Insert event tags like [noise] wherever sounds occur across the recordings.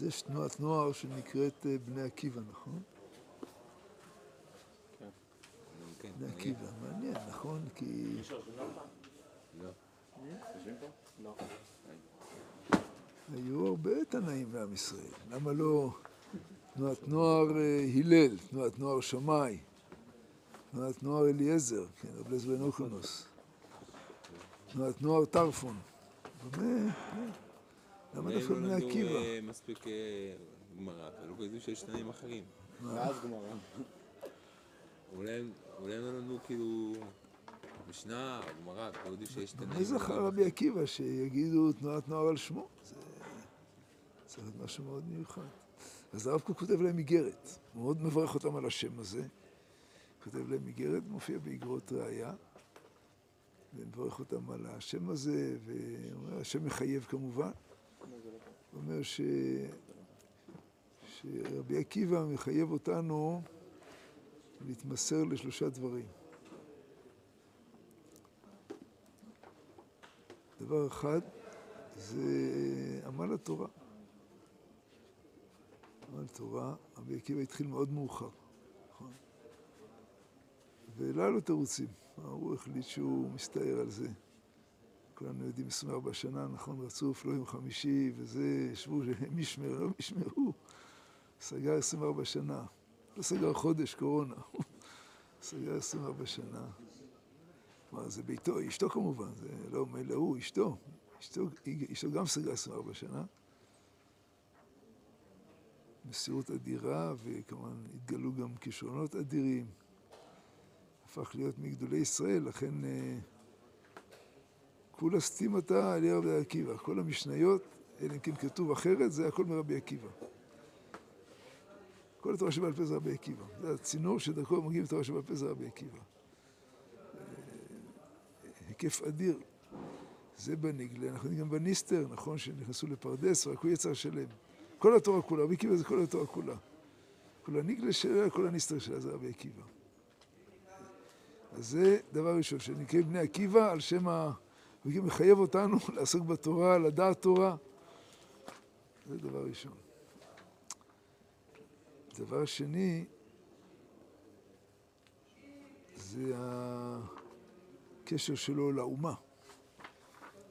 אז יש תנועת נוער שנקראת אה, בני עקיבא, נכון? כן, בני עקיבא, מעניין, נכון? כי לא. לא. היו הרבה תנאים בעם ישראל. למה לא תנועת נוער אה, הלל, תנועת נוער שמאי, תנועת נוער אליעזר, כן, רב אליעזר בן אוקונוס, תנועת נוער טרפון. באמת, כן. למה דווקא בני עקיבא? אה, מספיק אה, גמרא, אבל לא ידעו שיש תנאים אחרים. ואז גמרא. אולי הם- אולי הם לא למדו כאילו משנה גמרא, לא ידעו שיש תנאים. מי זכר רבי עקיבא שיגידו תנועת נוער על שמו? זה צריך להיות משהו מאוד מיוחד. אז הרב קוק כותב להם איגרת, הוא מאוד מברך אותם על השם הזה. כותב להם איגרת, מופיע באיגרות ראייה, ומברך אותם על השם הזה, ואומר, השם מחייב כמובן. הוא אומר ש... שרבי עקיבא מחייב אותנו להתמסר לשלושה דברים. דבר אחד זה עמל התורה. עמל תורה, רבי עקיבא התחיל מאוד מאוחר, נכון? ולא היו לו תירוצים, הוא החליט שהוא מסתער על זה. כולנו יודעים 24 שנה, נכון, רצוף, לא יום חמישי, וזה, ישבו, [laughs] מי ישמר, לא מי ישמרו. סגר 24 שנה, לא סגר חודש, קורונה. [laughs] סגר 24 שנה. כלומר, זה ביתו, אשתו כמובן, זה לא מילא הוא, אשתו. אשתו, אשתו גם סגרה 24 שנה. מסירות אדירה, וכמובן התגלו גם כישרונות אדירים. הפך להיות מגדולי ישראל, לכן אה, כולה סתימתה על רבי עקיבא. כל המשניות, אלא אם כן כתוב אחרת, זה הכל מרבי עקיבא. כל התורה שבעל פה זה רבי עקיבא. זה הצינור שדרכו מגיעים לתורה שבעל פה זה רבי עקיבא. היקף אדיר. זה בניגלה, אנחנו יודעים גם בניסטר, נכון, שנכנסו לפרדס, רק הוא יצר שלם. כל התורה כולה, רבי עקיבא זה כל התורה כולה. כל הניגלה שלה, כל הניסטר שלה זה רבי עקיבא. אז זה דבר ראשון, שנקראים בני עקיבא על שם ה... הוא גם מחייב אותנו [laughs] לעסוק בתורה, לדעת תורה. זה דבר ראשון. דבר שני, זה הקשר שלו לאומה.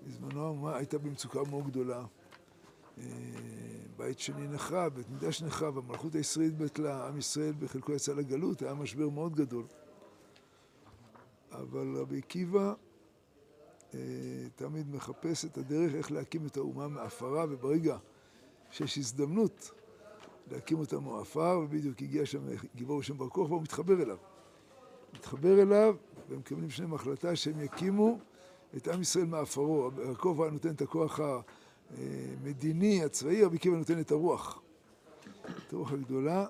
בזמנו האומה הייתה במצוקה מאוד גדולה. אה, בית שני נחרב, בית מקדש נחרב, המלכות הישראלית בטלה, עם ישראל בחלקו יצא לגלות, היה משבר מאוד גדול. אבל רבי עקיבא תמיד מחפש את הדרך איך להקים את האומה מעפרה, וברגע שיש הזדמנות להקים אותה מעפר, ובדיוק הגיע שם גיבור שם בר כוכבא, הוא מתחבר אליו. מתחבר אליו, והם מקבלים שניהם החלטה שהם יקימו את עם ישראל מעפרו. בר כוכבא נותן את הכוח המדיני, הצבאי, רבי עקיבא נותן את הרוח. את הרוח הגדולה.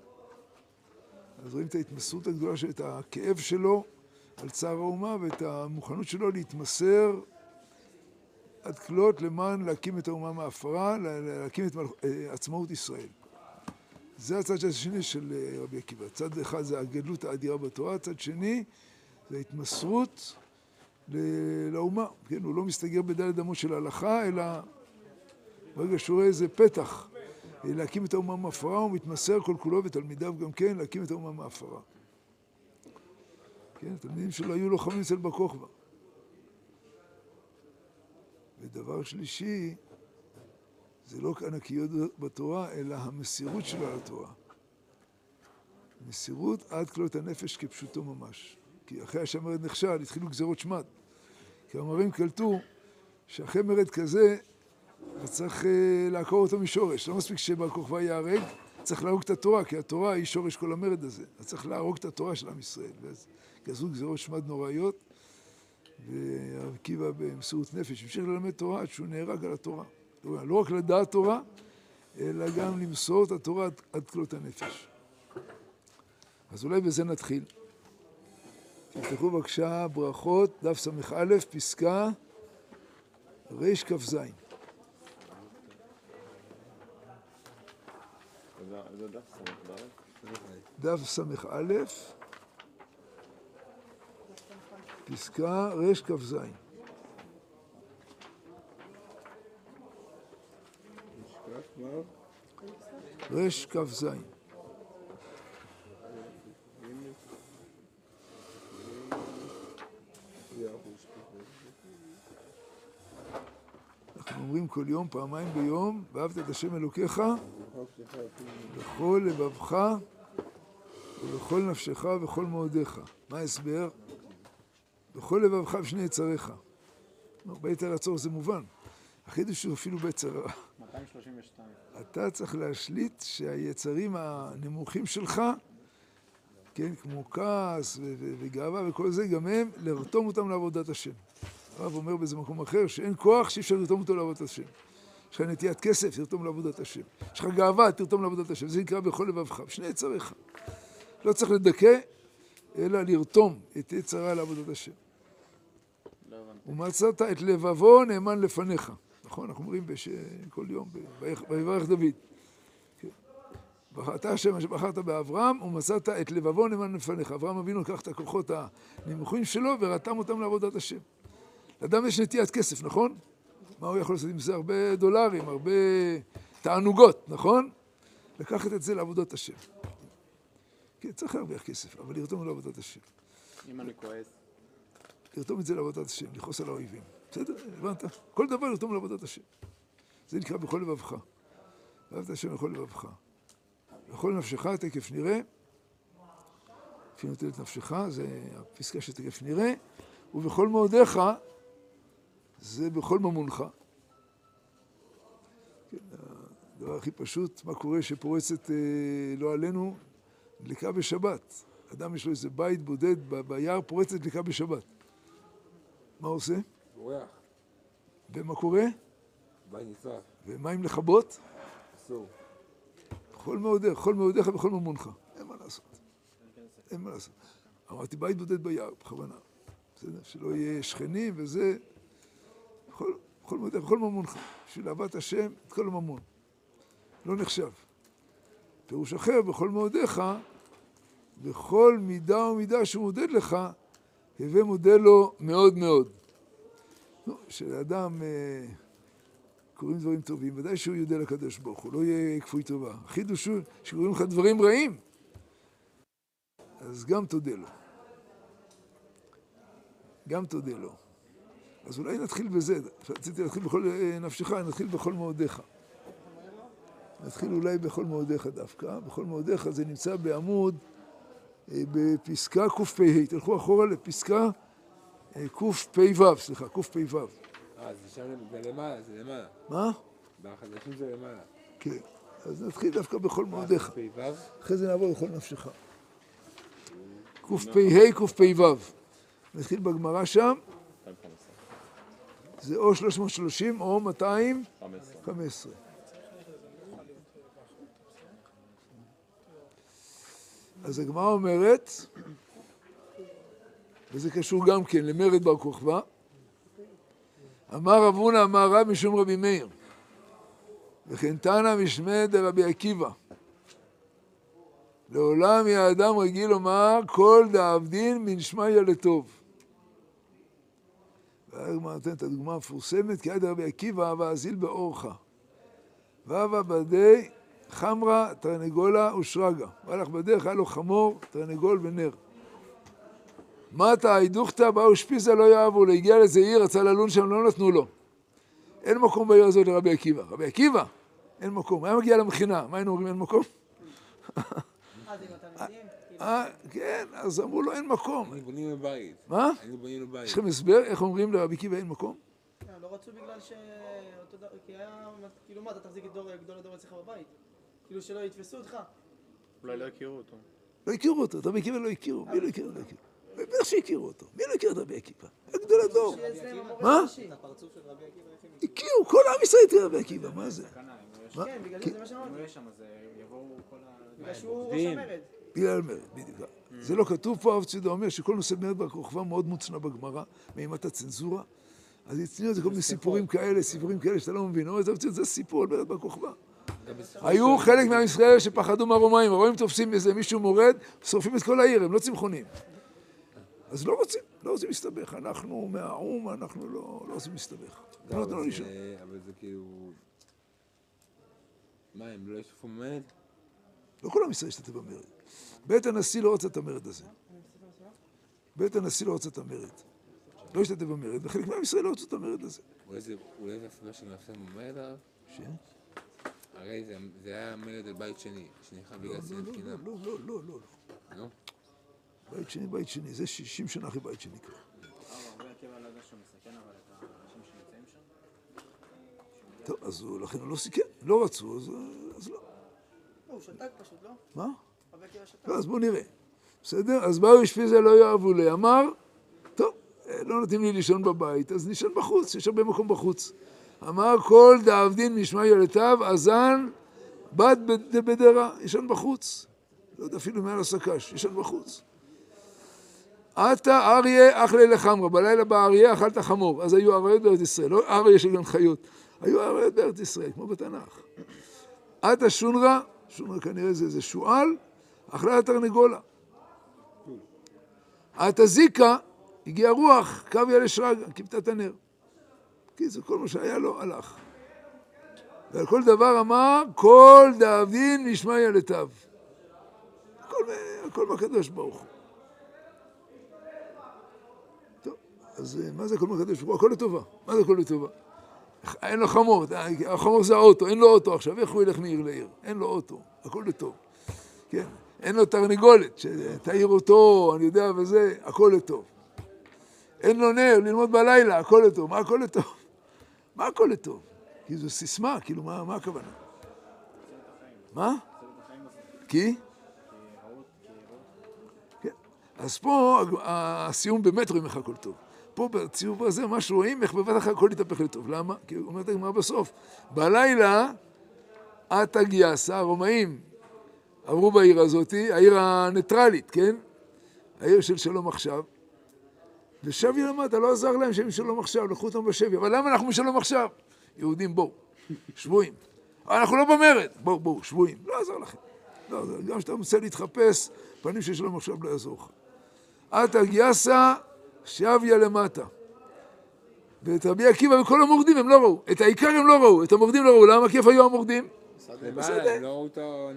אז רואים את ההתמסרות הגדולה, את הכאב שלו על צער האומה ואת המוכנות שלו להתמסר עד כלות למען להקים את האומה מעפרה, להקים את מלכ... עצמאות ישראל. זה הצד השני של רבי עקיבא. צד אחד זה הגדלות האדירה בתורה, צד שני זה ההתמסרות לאומה. כן, הוא לא מסתגר בדלת אמות של ההלכה, אלא ברגע שהוא רואה איזה פתח להקים את האומה מעפרה, הוא מתמסר כל כולו ותלמידיו גם כן להקים את האומה מעפרה. כן, התלמידים שלו היו לוחמים אצל בר כוכבא. ודבר שלישי, זה לא ענקיות בתורה, אלא המסירות שלו לתורה. מסירות עד כלות הנפש כפשוטו ממש. כי אחרי השמרד נכשל, התחילו גזירות שמד. כי המרים קלטו שאחרי מרד כזה, אז צריך לעקור אותו משורש. לא מספיק שבר כוכבא ייהרג, צריך להרוג את התורה, כי התורה היא שורש כל המרד הזה. אז צריך להרוג את התורה של עם ישראל. ואז גזרו גזירות שמד נוראיות, והרב עקיבא במסירות נפש המשיך ללמד תורה עד שהוא נהרג על התורה. לא רק לדעת תורה, אלא גם למסור את התורה עד, עד כלות הנפש. אז אולי בזה נתחיל. תפתחו בבקשה ברכות, דף ס"א, פסקה רכ"ז. זה דף סמ"ך דף ס"א, פסקה רכ"ז. רכ"ז. אנחנו אומרים כל יום, פעמיים ביום, ואהבת את השם אלוקיך בכל לבבך ובכל נפשך ובכל מאודיך. מה ההסבר? בכל לבבך ושני יצריך. בית הרצור זה מובן. החידוש הוא אפילו בית צרה. 232. אתה צריך להשליט שהיצרים הנמוכים שלך, כן, כמו כעס ו- ו- וגאווה וכל זה, גם הם, לרתום אותם לעבודת השם. הרב אומר באיזה מקום אחר, שאין כוח שאי אפשר לרתום אותו לעבודת השם. יש לך נטיית כסף, תרתום לעבודת השם. יש לך גאווה, תרתום לעבודת השם. זה נקרא בכל לבבך, בשני יצריך. לא צריך לדכא, אלא לרתום את יצרה לעבודת השם. לא. ומצאת את לבבו נאמן לפניך. נכון, אנחנו אומרים בש... כל יום, ב- ויברך דוד. כן. בחרת השם אשר בחרת באברהם, ומצאת את לבבו נאמן לפניך. אברהם אבינו לקח את הכוחות הנמוכים שלו ורתם אותם לעבודת השם. לאדם יש נטיית כסף, נכון? מה הוא יכול לעשות עם זה? הרבה דולרים, הרבה תענוגות, נכון? לקחת את זה לעבודת השם. כן, צריך להרוויח כסף, אבל לרתום לעבודת השם. אם אני כועס, לרתום את זה לעבודת השם, לכעוס על האויבים. בסדר, הבנת? כל דבר לרתום לעבודת השם. זה נקרא בכל לבבך. ואהבת השם בכל לבבך. בכל נפשך תקף נראה, לפי נוטל את נפשך, זה הפסקה שתקף נראה, ובכל מאודיך, זה בכל ממונך. כן, הדבר הכי פשוט, מה קורה שפורצת, אה, לא עלינו, דליקה בשבת. אדם יש לו איזה בית בודד ביער, פורצת דליקה בשבת. מה עושה? בורח, ומה קורה? בית נשרף, ומה עם לכבות? אסור. בכל מאודיך, בכל מאודיך ובכל ממונך. אין מה לעשות. אין מה לעשות. אמרתי בית בודד ביער, בכוונה. בסדר? שלא יהיה שכנים וזה. בכל מאודיך, בכל ממונך. בשביל אהבת השם, את כל הממון. לא נחשב. פירוש אחר, בכל מאודיך, בכל מידה ומידה שהוא מודד לך, הווה מודה לו מאוד מאוד. נו, שלאדם... אה, קוראים דברים טובים, ודאי שהוא יודה לקדוש ברוך הוא, לא יהיה כפוי טובה. החידוש הוא שקוראים לך דברים רעים, אז גם תודה לו. גם תודה לו. אז אולי נתחיל בזה, רציתי להתחיל בכל אה, נפשך, נתחיל בכל מאודיך. נתחיל אולי בכל מאודיך דווקא. בכל מאודיך זה נמצא בעמוד, אה, בפסקה קפ"ה. תלכו אחורה לפסקה אה, קפ"ו, סליחה, קפ"ו. אה, זה שם, זה למעלה, זה למעלה. מה? בחדשים זה למעלה. כן. אז נתחיל דווקא בכל מאודיך. פ"ו? אחרי זה נעבור לכל נפשך. קפ"ה, קפ"ו. נתחיל בגמרא שם, 215. זה או 330 או 215. אז הגמרא אומרת, וזה קשור גם כן למרד בר כוכבא, אמר רב הונא אמר רב משום רבי מאיר, וכן תנא משמי דרבי עקיבא. לעולם יהיה אדם רגיל לומר כל דעבדין מן שמיא לטוב. והגמרא נותן את הדוגמה המפורסמת, כי עד רבי עקיבא ואזיל באורחה. והווה בדי חמרה, תרנגולה ושרגא. הוא הלך בדרך, היה לו חמור, תרנגול ונר. מטה הידוכתא באו שפיסה לא יאהבו לו, הגיע לאיזה עיר, רצה ללון שם, לא נתנו לו. אין מקום בעיר הזאת לרבי עקיבא. רבי עקיבא, אין מקום. היה מגיע למכינה, מה היינו אומרים אין מקום? [laughs] אה, כן, אז אמרו לו אין מקום. היינו בונים לו בית. מה? היינו בונים לו בית. יש לכם הסבר איך אומרים לרבי עקיבא אין מקום? כן, לא רצו בגלל ש... כי היה... כאילו מה, אתה תחזיק את דור- גדול הדור אצלך בבית? כאילו שלא יתפסו אותך? אולי לא הכירו אותו. לא הכירו אותו, את רבי עקיבא לא הכירו. מי לא הכיר רבי עקיבא? בטח שהכירו אותו. מי לא הכיר את רבי עקיבא? היה גדול הדור. מה? הכירו, כל עם ישראל הכיר את רבי עקיבא, מה זה? מה? כן, בגלל זה זה מה שאמרתי. שם, אז יבואו כל ה... בגלל שהוא ראש. המרד. בגלל מרד, בדיוק. זה לא כתוב פה, הרב ציודה אומר שכל נושא מרד בר כוכבא מאוד מוצנע בגמרא, מאימת הצנזורה. אז הצניעו את זה כל מיני סיפורים כאלה, סיפורים כאלה שאתה לא מבין. הוא אומר, "הרב ציודה, זה סיפור על מרד בר כוכבא. היו חלק מעם ישראל שפחדו מהרומאים, הרומאים תופסים איזה מישהו מורד, שורפים את כל העיר, הם לא צמחונים. אז לא רוצים, לא רוצים להסתבך. אנחנו מהאו"ם, אנחנו לא לא רוצים להסתבך. לא, לא נתנו אבל לישון. זה- אבל זה כאילו... מה, הם לא ישתתפו במרד? לא כל עם ישראל השתתף במרד. בית הנשיא לא רצה את המרד הזה. בית הנשיא לא רצה את המרד. לא השתתף במרד, וחלק מעם ישראל לא רצו את המרד הזה. אולי זה אולי זה שהם נפסו במרד? ש? הרי זה- זה היה מרד על בית שני, שנלחם לא, בגלל לא, שנאת לא. לא, לא, לא, לא. לא? בית שני, בית שני, זה 60 שנה אחרי בית שני כבר. שם. טוב, אז הוא, לכן הוא לא סיכן, לא רצו, אז, אז לא. לא, הוא שתק פשוט, לא? מה? לא, אז בואו נראה. בסדר? אז באו אשפיזה לא יאהבו לי. אמר, טוב, אה, לא נותנים לי לישון בבית, אז נישן בחוץ, יש הרבה מקום בחוץ. אמר, כל דאבדין משמע ילדיו, אזן בד- בדרה, ישן בחוץ. לא יודע אפילו מעל הסק"ש, ישן בחוץ. עתה אריה אכלה לחמרה, בלילה בא אריה אכלת חמור. אז היו אריות בארץ ישראל, לא אריה של גן חיות. היו אריות בארץ ישראל, כמו בתנ"ך. עתה שונרה, שונרה כנראה זה איזה שועל, אכלה התרנגולה. עתה זיקה, הגיע רוח, קוויה לשרגא, כיבתה את הנר. קיצור, כל מה שהיה לו, הלך. ועל כל דבר אמר, כל דאבדין משמע ילדיו. הכל, הכל מהקדוש ברוך הוא. טוב, אז אה, מה זה הכל מהקדוש ברוך הוא? הכל לטובה. מה זה הכל לטובה? אין לו חמור, החמור זה האוטו, אין לו אוטו עכשיו, איך הוא ילך מעיר לעיר? אין לו אוטו, הכל לטוב. כן, אין לו תרנגולת, שתעיר אותו, אני יודע, וזה, הכל לטוב. אין לו נר, ללמוד בלילה, הכל לטוב. מה הכל לטוב? מה הכל לטוב? כי זו סיסמה, כאילו, מה, מה הכוונה? מה? כי? כן. אז פה הסיום באמת רואים איך הכל טוב. פה בציור הזה ממש רואים איך בבת אחת הכל יתהפך לטוב. למה? כי הוא אומר את הגמרא בסוף. בלילה עתה גייסה, הרומאים עברו בעיר הזאתי, העיר הניטרלית, כן? העיר של שלום עכשיו. ושבי למטה, לא עזר להם שהם משלום עכשיו, לקחו אותם בשבי. אבל למה אנחנו משלום עכשיו? יהודים, בואו, שבויים. אנחנו לא במרד, בואו, בואו, שבויים. לא עזר לכם. לא. גם כשאתה רוצה להתחפש, פנים של שלום עכשיו לא יעזור לך. עתה גייסה, שביה למטה. ואת רבי עקיבא וכל המורדים הם לא ראו. את העיקר הם לא ראו, את המורדים לא ראו. למה? כי איפה היו המורדים? הם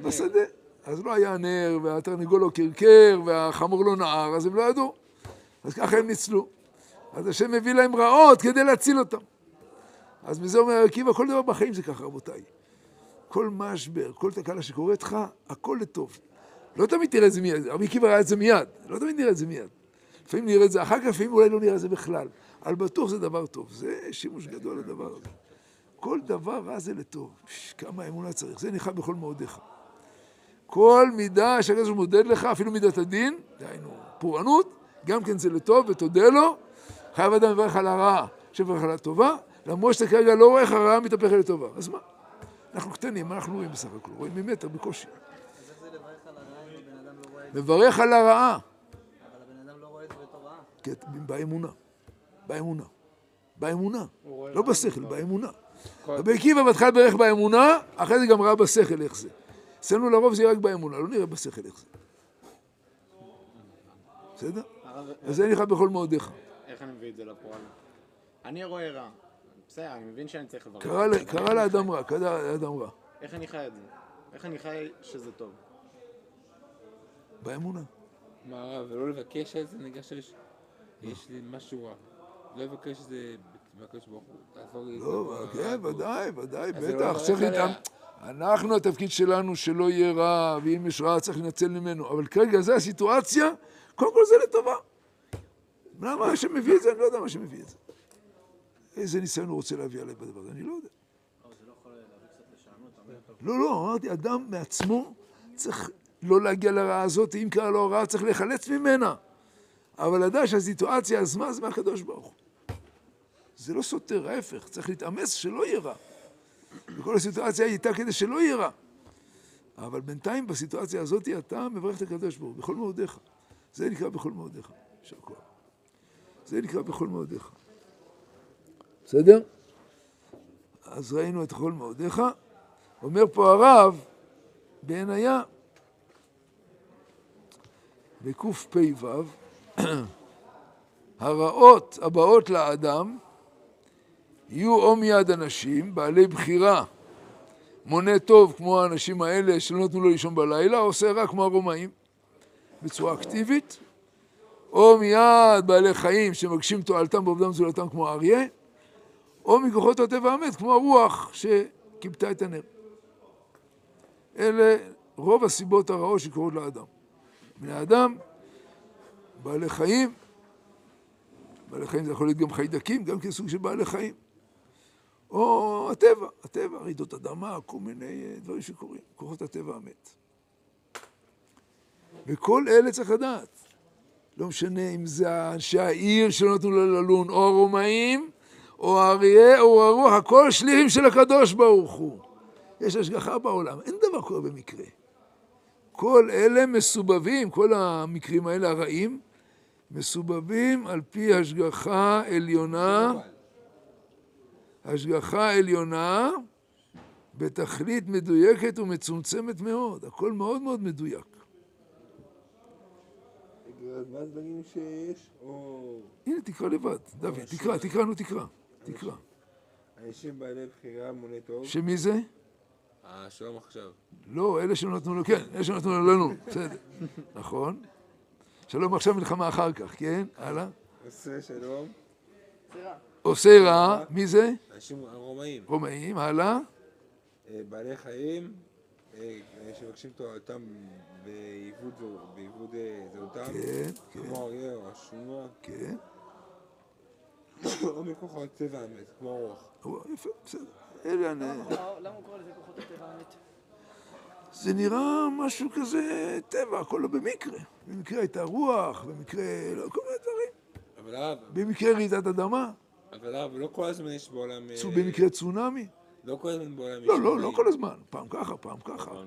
לא. בשדה. אז לא היה נר, והתרנגול לא קרקר, והחמור לא נער, אז הם לא ידעו. אז ככה הם ניצלו. אז השם מביא להם רעות כדי להציל אותם. אז מזה אומר עקיבא, כל דבר בחיים זה ככה, רבותיי. כל משבר, כל תקלה שקורית לך, הכל לטוב. לא תמיד תראה את זה מיד, רבי עקיבא ראה את זה מיד, לא תמיד נראה את זה מיד. לפעמים נראה את זה אחר כך, לפעמים אולי לא נראה את זה בכלל. אבל בטוח זה דבר טוב, זה שימוש גדול לדבר הזה. כל דבר רע זה לטוב. פש, כמה אמונה צריך, זה ניחא בכל מאודיך. כל מידה שהקדוש מודד לך, אפילו מידת הדין, דהיינו פורענות, גם כן זה לטוב, ותודה לו. חייב אדם לברך על הרעה, שברך על הטובה, למרות שאתה כרגע לא רואה איך הרעה מתהפכת לטובה. אז מה? אנחנו קטנים, מה אנחנו רואים בסך הכל? רואים ממטר בקושי. אז איך זה לברך על הרעה אם בן אדם לא רואה את זה? מברך על הרעה. אבל הבן אדם לא רואה את זה בתור רעה. כן, באמונה. באמונה. באמונה. לא בשכל, באמונה. רבי עקיבא בהתחלה ברך באמונה, אחרי זה גם ראה בשכל איך זה. אצלנו לרוב זה יהיה רק באמונה, לא נראה בשכל איך זה. בסדר? הרב, אז זה נראה בכל מאודיך. איך אני מביא את זה לפועל? אני רואה רע. בסדר, אני מבין שאני צריך לברך. קרא לאדם רע, קרא לאדם רע. איך אני חי את זה? איך אני חי שזה טוב? באמונה. מה הרב, ולא לבקש על זה, נגיד שיש יש לי משהו רע. לא לבקש את זה ברוך הוא. לא, כן. ודאי, ודאי, לא בטח, צריך עליה. אנחנו, התפקיד שלנו שלא יהיה רע, ואם יש רע צריך לנצל ממנו. אבל כרגע זו הסיטואציה, קודם כל זה לטובה. למה השם מביא את זה? אני לא יודע מה שמביא את זה. איזה ניסיון הוא רוצה להביא עליי בדבר הזה? אני לא יודע. לא, לא, אמרתי, אדם מעצמו צריך לא להגיע לרעה הזאת, אם קרה לו הרעה צריך להיחלץ ממנה. אבל לדעת שהסיטואציה, אז מה זה מהקדוש ברוך הוא? זה לא סותר, ההפך, צריך להתאמץ שלא יהיה רע. וכל הסיטואציה הייתה כדי שלא יהיה רע. אבל בינתיים בסיטואציה הזאת אתה מברך את הקדוש ברוך הוא, בכל מאודיך. זה נקרא בכל מאודיך. יישר כוח. זה נקרא בכל מאודיך. בסדר? אז ראינו את כל מאודיך. אומר פה הרב, בעינייה, בקפ"ו, [clears throat] הרעות הבאות לאדם יהיו או מיד אנשים בעלי בחירה מונה טוב כמו האנשים האלה שלא נתנו לו לישון בלילה, עושה רע כמו הרומאים, בצורה אקטיבית, או מיד בעלי חיים שמגשים תועלתם בעובדם זולתם כמו האריה, או מכוחות הטבע המת כמו הרוח שכיבתה את הנר. אלה רוב הסיבות הרעות שקורות לאדם. בני האדם, בעלי חיים, בעלי חיים זה יכול להיות גם חיידקים, גם כסוג של בעלי חיים. או הטבע, הטבע, רעידות אדמה, כל מיני אה, דברים שקורים, כוחות הטבע המת. וכל אלה צריך לדעת. לא משנה אם זה אנשי העיר שלא נתנו לו ללון, או הרומאים, או האריה, או הרוח, הכל שליחים של הקדוש ברוך הוא. יש השגחה בעולם, אין דבר קורה במקרה. כל אלה מסובבים, כל המקרים האלה הרעים, מסובבים על פי השגחה עליונה, השגחה עליונה בתכלית מדויקת ומצומצמת מאוד, הכל מאוד מאוד מדויק. אז מה הדברים שיש, או הנה, תקרא לבד, דוד, תקרא, תקרא, נו, תקרא, תקרא. אנשים בעלי בחירה מונה טוב? שמי זה? אה, שלום עכשיו. לא, אלה שלא נתנו לו, כן, אלה שלא נתנו לו לנו, בסדר, נכון. שלום עכשיו מלחמה אחר כך, כן, הלאה. עושה שלום. עושה רע, מי זה? אנשים רומאים. רומאים, הלאה. אה, בעלי חיים אה, שמבקשים תורתם בעיבוד אה, זהותם. כן, כן, כמו אריה או השומע. כן. [coughs] או מכוחות טבע האמת, כמו הרוח. יפה, בסדר. למה הוא קורא לזה כוחות הטבע האמת? זה נראה משהו כזה טבע, הכל לא במקרה. במקרה הייתה רוח, במקרה, לא, כל מיני דברים. במקרה רעידת אדמה, אבל הרב, לא כל הזמן יש בעולם... אה, צו- במקרה צונאמי. לא כל הזמן בעולם יש... לא, לא, לא. כל הזמן. פעם ככה, פעם ככה. אז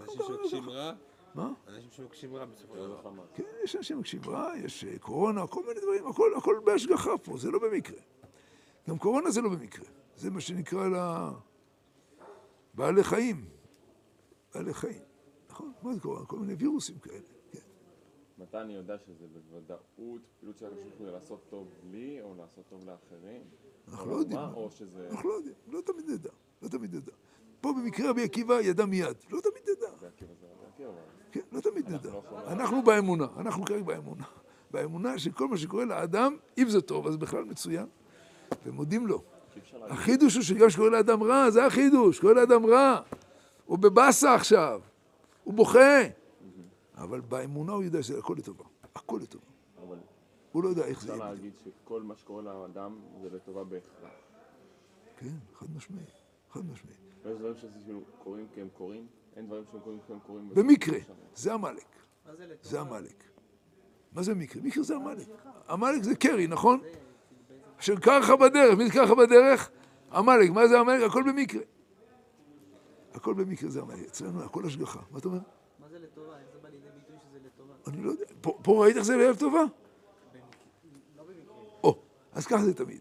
אנשים שמבקשים רע, מה? אנשים שמבקשים רע בסופו של דבר. כן, יש אנשים מקשיבים רע, יש אה, קורונה, כל מיני דברים, הכל, הכל בהשגחה פה, זה לא במקרה. גם קורונה זה לא במקרה. זה מה שנקרא לה... בעלי חיים. בעלי חיים. נכון? מה זה קורונה? כל מיני וירוסים כאלה. מתי אני יודע שזה בוודאות פעילות של הקדוש ברוך הוא לעשות טוב לי או לעשות טוב לאחרים? אנחנו לא יודעים. או שזה... אנחנו לא יודעים, לא תמיד נדע, לא תמיד נדע. פה במקרה רבי עקיבא ידע מיד, לא תמיד נדע. כן, לא תמיד נדע. לא אנחנו באמונה, אנחנו כרגע באמונה. באמונה שכל מה שקורה לאדם, אם זה טוב, אז בכלל מצוין, ומודים לו. החידוש הוא שגם שקורה לאדם רע, זה החידוש, קורה לאדם רע. הוא בבאסה עכשיו, הוא בוכה. אבל באמונה הוא יודע שהכל לטובה, הכל לטובה. אבל הוא לא יודע איך זה אפשר יהיה. להגיד שכל מה שקורה לאדם זה לטובה בהכרח. כן, חד משמעי, חד משמעי. ויש דברים שכאילו קורים כי הם קורים, אין דברים שהם קורים כי הם קורים. במקרה. זה עמלק. מה זה לטובה? זה עמלק. מה זה מקרה? מקרה זה עמלק. עמלק זה קרי, נכון? אשר קרחה בדרך, מי זה קרחה בדרך? עמלק. מה זה עמלק? הכל במקרה. הכל במקרה זה עמלק. אצלנו הכל השגחה. מה אתה אומר? מה זה לטובה? איך זה בא לידי ביטוי שזה לטובה? אני לא יודע. פה- ראית איך זה לערב טובה? או, אז ככה זה תמיד.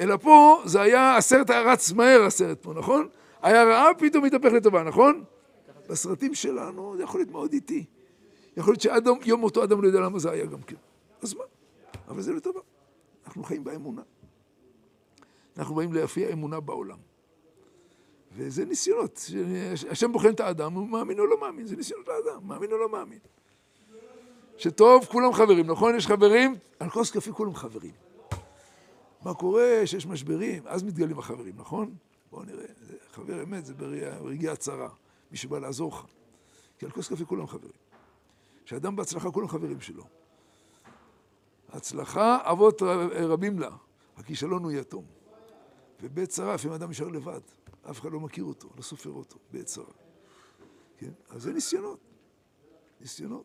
אלא פה זה היה הסרט היה רץ מהר הסרט פה, נכון? היה רעה, פתאום התהפך לטובה, נכון? בסרטים שלנו זה יכול להיות מאוד איטי. יכול להיות שעד יום אותו אדם לא יודע למה זה היה גם כן. אז מה? אבל זה לטובה. אנחנו חיים באמונה. אנחנו באים להפיע אמונה בעולם. וזה ניסיונות. השם בוחן את האדם, הוא מאמין או לא מאמין, זה ניסיונות לאדם, מאמין או לא מאמין. שטוב, כולם חברים, נכון? יש חברים? על כוס קפה כולם חברים. מה קורה שיש משברים, אז מתגלים החברים, נכון? בואו נראה, חבר אמת זה ברגע- ברגעי הצרה, מי שבא לעזור לך. כי על כוס קפה כולם חברים. כשאדם בהצלחה כולם חברים שלו. הצלחה אבות רבים לה, הכישלון הוא יתום. ובעת צרה לפעמים אדם נשאר לבד, אף אחד לא מכיר אותו, לא סופר אותו, בעת צרה. כן? אז זה ניסיונות, ניסיונות.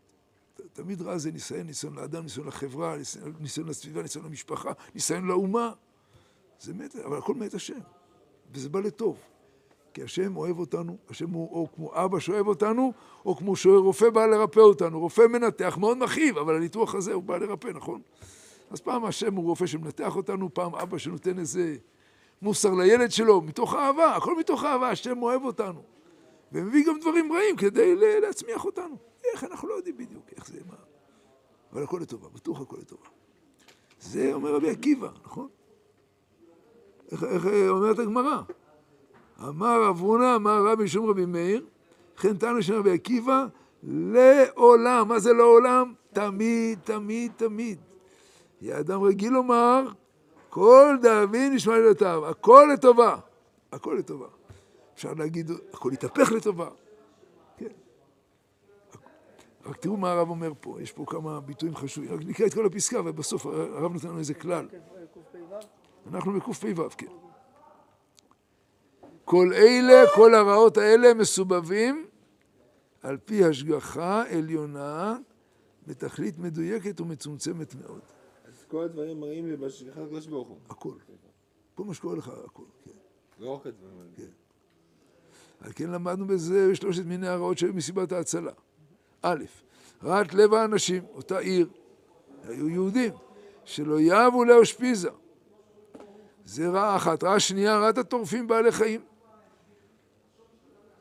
תמיד רע זה ניסיון, ניסיון לאדם, ניסיון לחברה, ניסיון, לסביבה, ניסיון למשפחה, ניסיון לאומה. זה מת, אבל הכל מאת השם. וזה בא לטוב. כי השם אוהב אותנו, השם הוא או כמו אבא שאוהב אותנו, או כמו שרופא בא לרפא אותנו. רופא מנתח מאוד מכאיב, אבל הניתוח הזה הוא בא לרפא, נכון? אז פעם השם הוא רופא שמנתח אותנו, פעם אבא שנותן איזה מוסר לילד שלו, מתוך אהבה, הכל מתוך אהבה, השם אוהב אותנו. ומביא גם דברים רעים כדי להצמיח אותנו. איך, אנחנו לא יודעים בדיוק איך זה, מה. אבל הכל לטובה, בטוח הכל לטובה. זה אומר רבי עקיבא, נכון? איך, איך אומרת הגמרא? אמר רב הונא, אמר רבי שום רבי מאיר, וכן תנא של רבי עקיבא, לעולם. מה זה לעולם? תמיד, תמיד, תמיד. יהיה אדם רגיל לומר, כל דאבי נשמע לילותיו, הכל לטובה. הכל לטובה. אפשר להגיד, הכל יתהפך לטובה. רק תראו מה הרב אומר פה, יש פה כמה ביטויים חשובים. רק נקרא את כל הפסקה, ובסוף הרב נותן לנו איזה כלל. כן, קפ"ו. אנחנו בקפ"ו, כן. כל אלה, כל הרעות האלה מסובבים על פי השגחה עליונה בתכלית מדויקת ומצומצמת מאוד. אז כל הדברים מראים לי בהשגחת הקדוש ברוך הוא. הכל. כל מה שקורה לך, הכל. כן. לא רק הדברים האלה. כן. על כן למדנו בזה שלושת מיני הרעות שהיו מסיבת ההצלה. א', רעת לב האנשים, אותה עיר, היו יהודים, שלא יבו לאושפיזה. זה רעה אחת. רעה שנייה, רעת הטורפים בעלי חיים.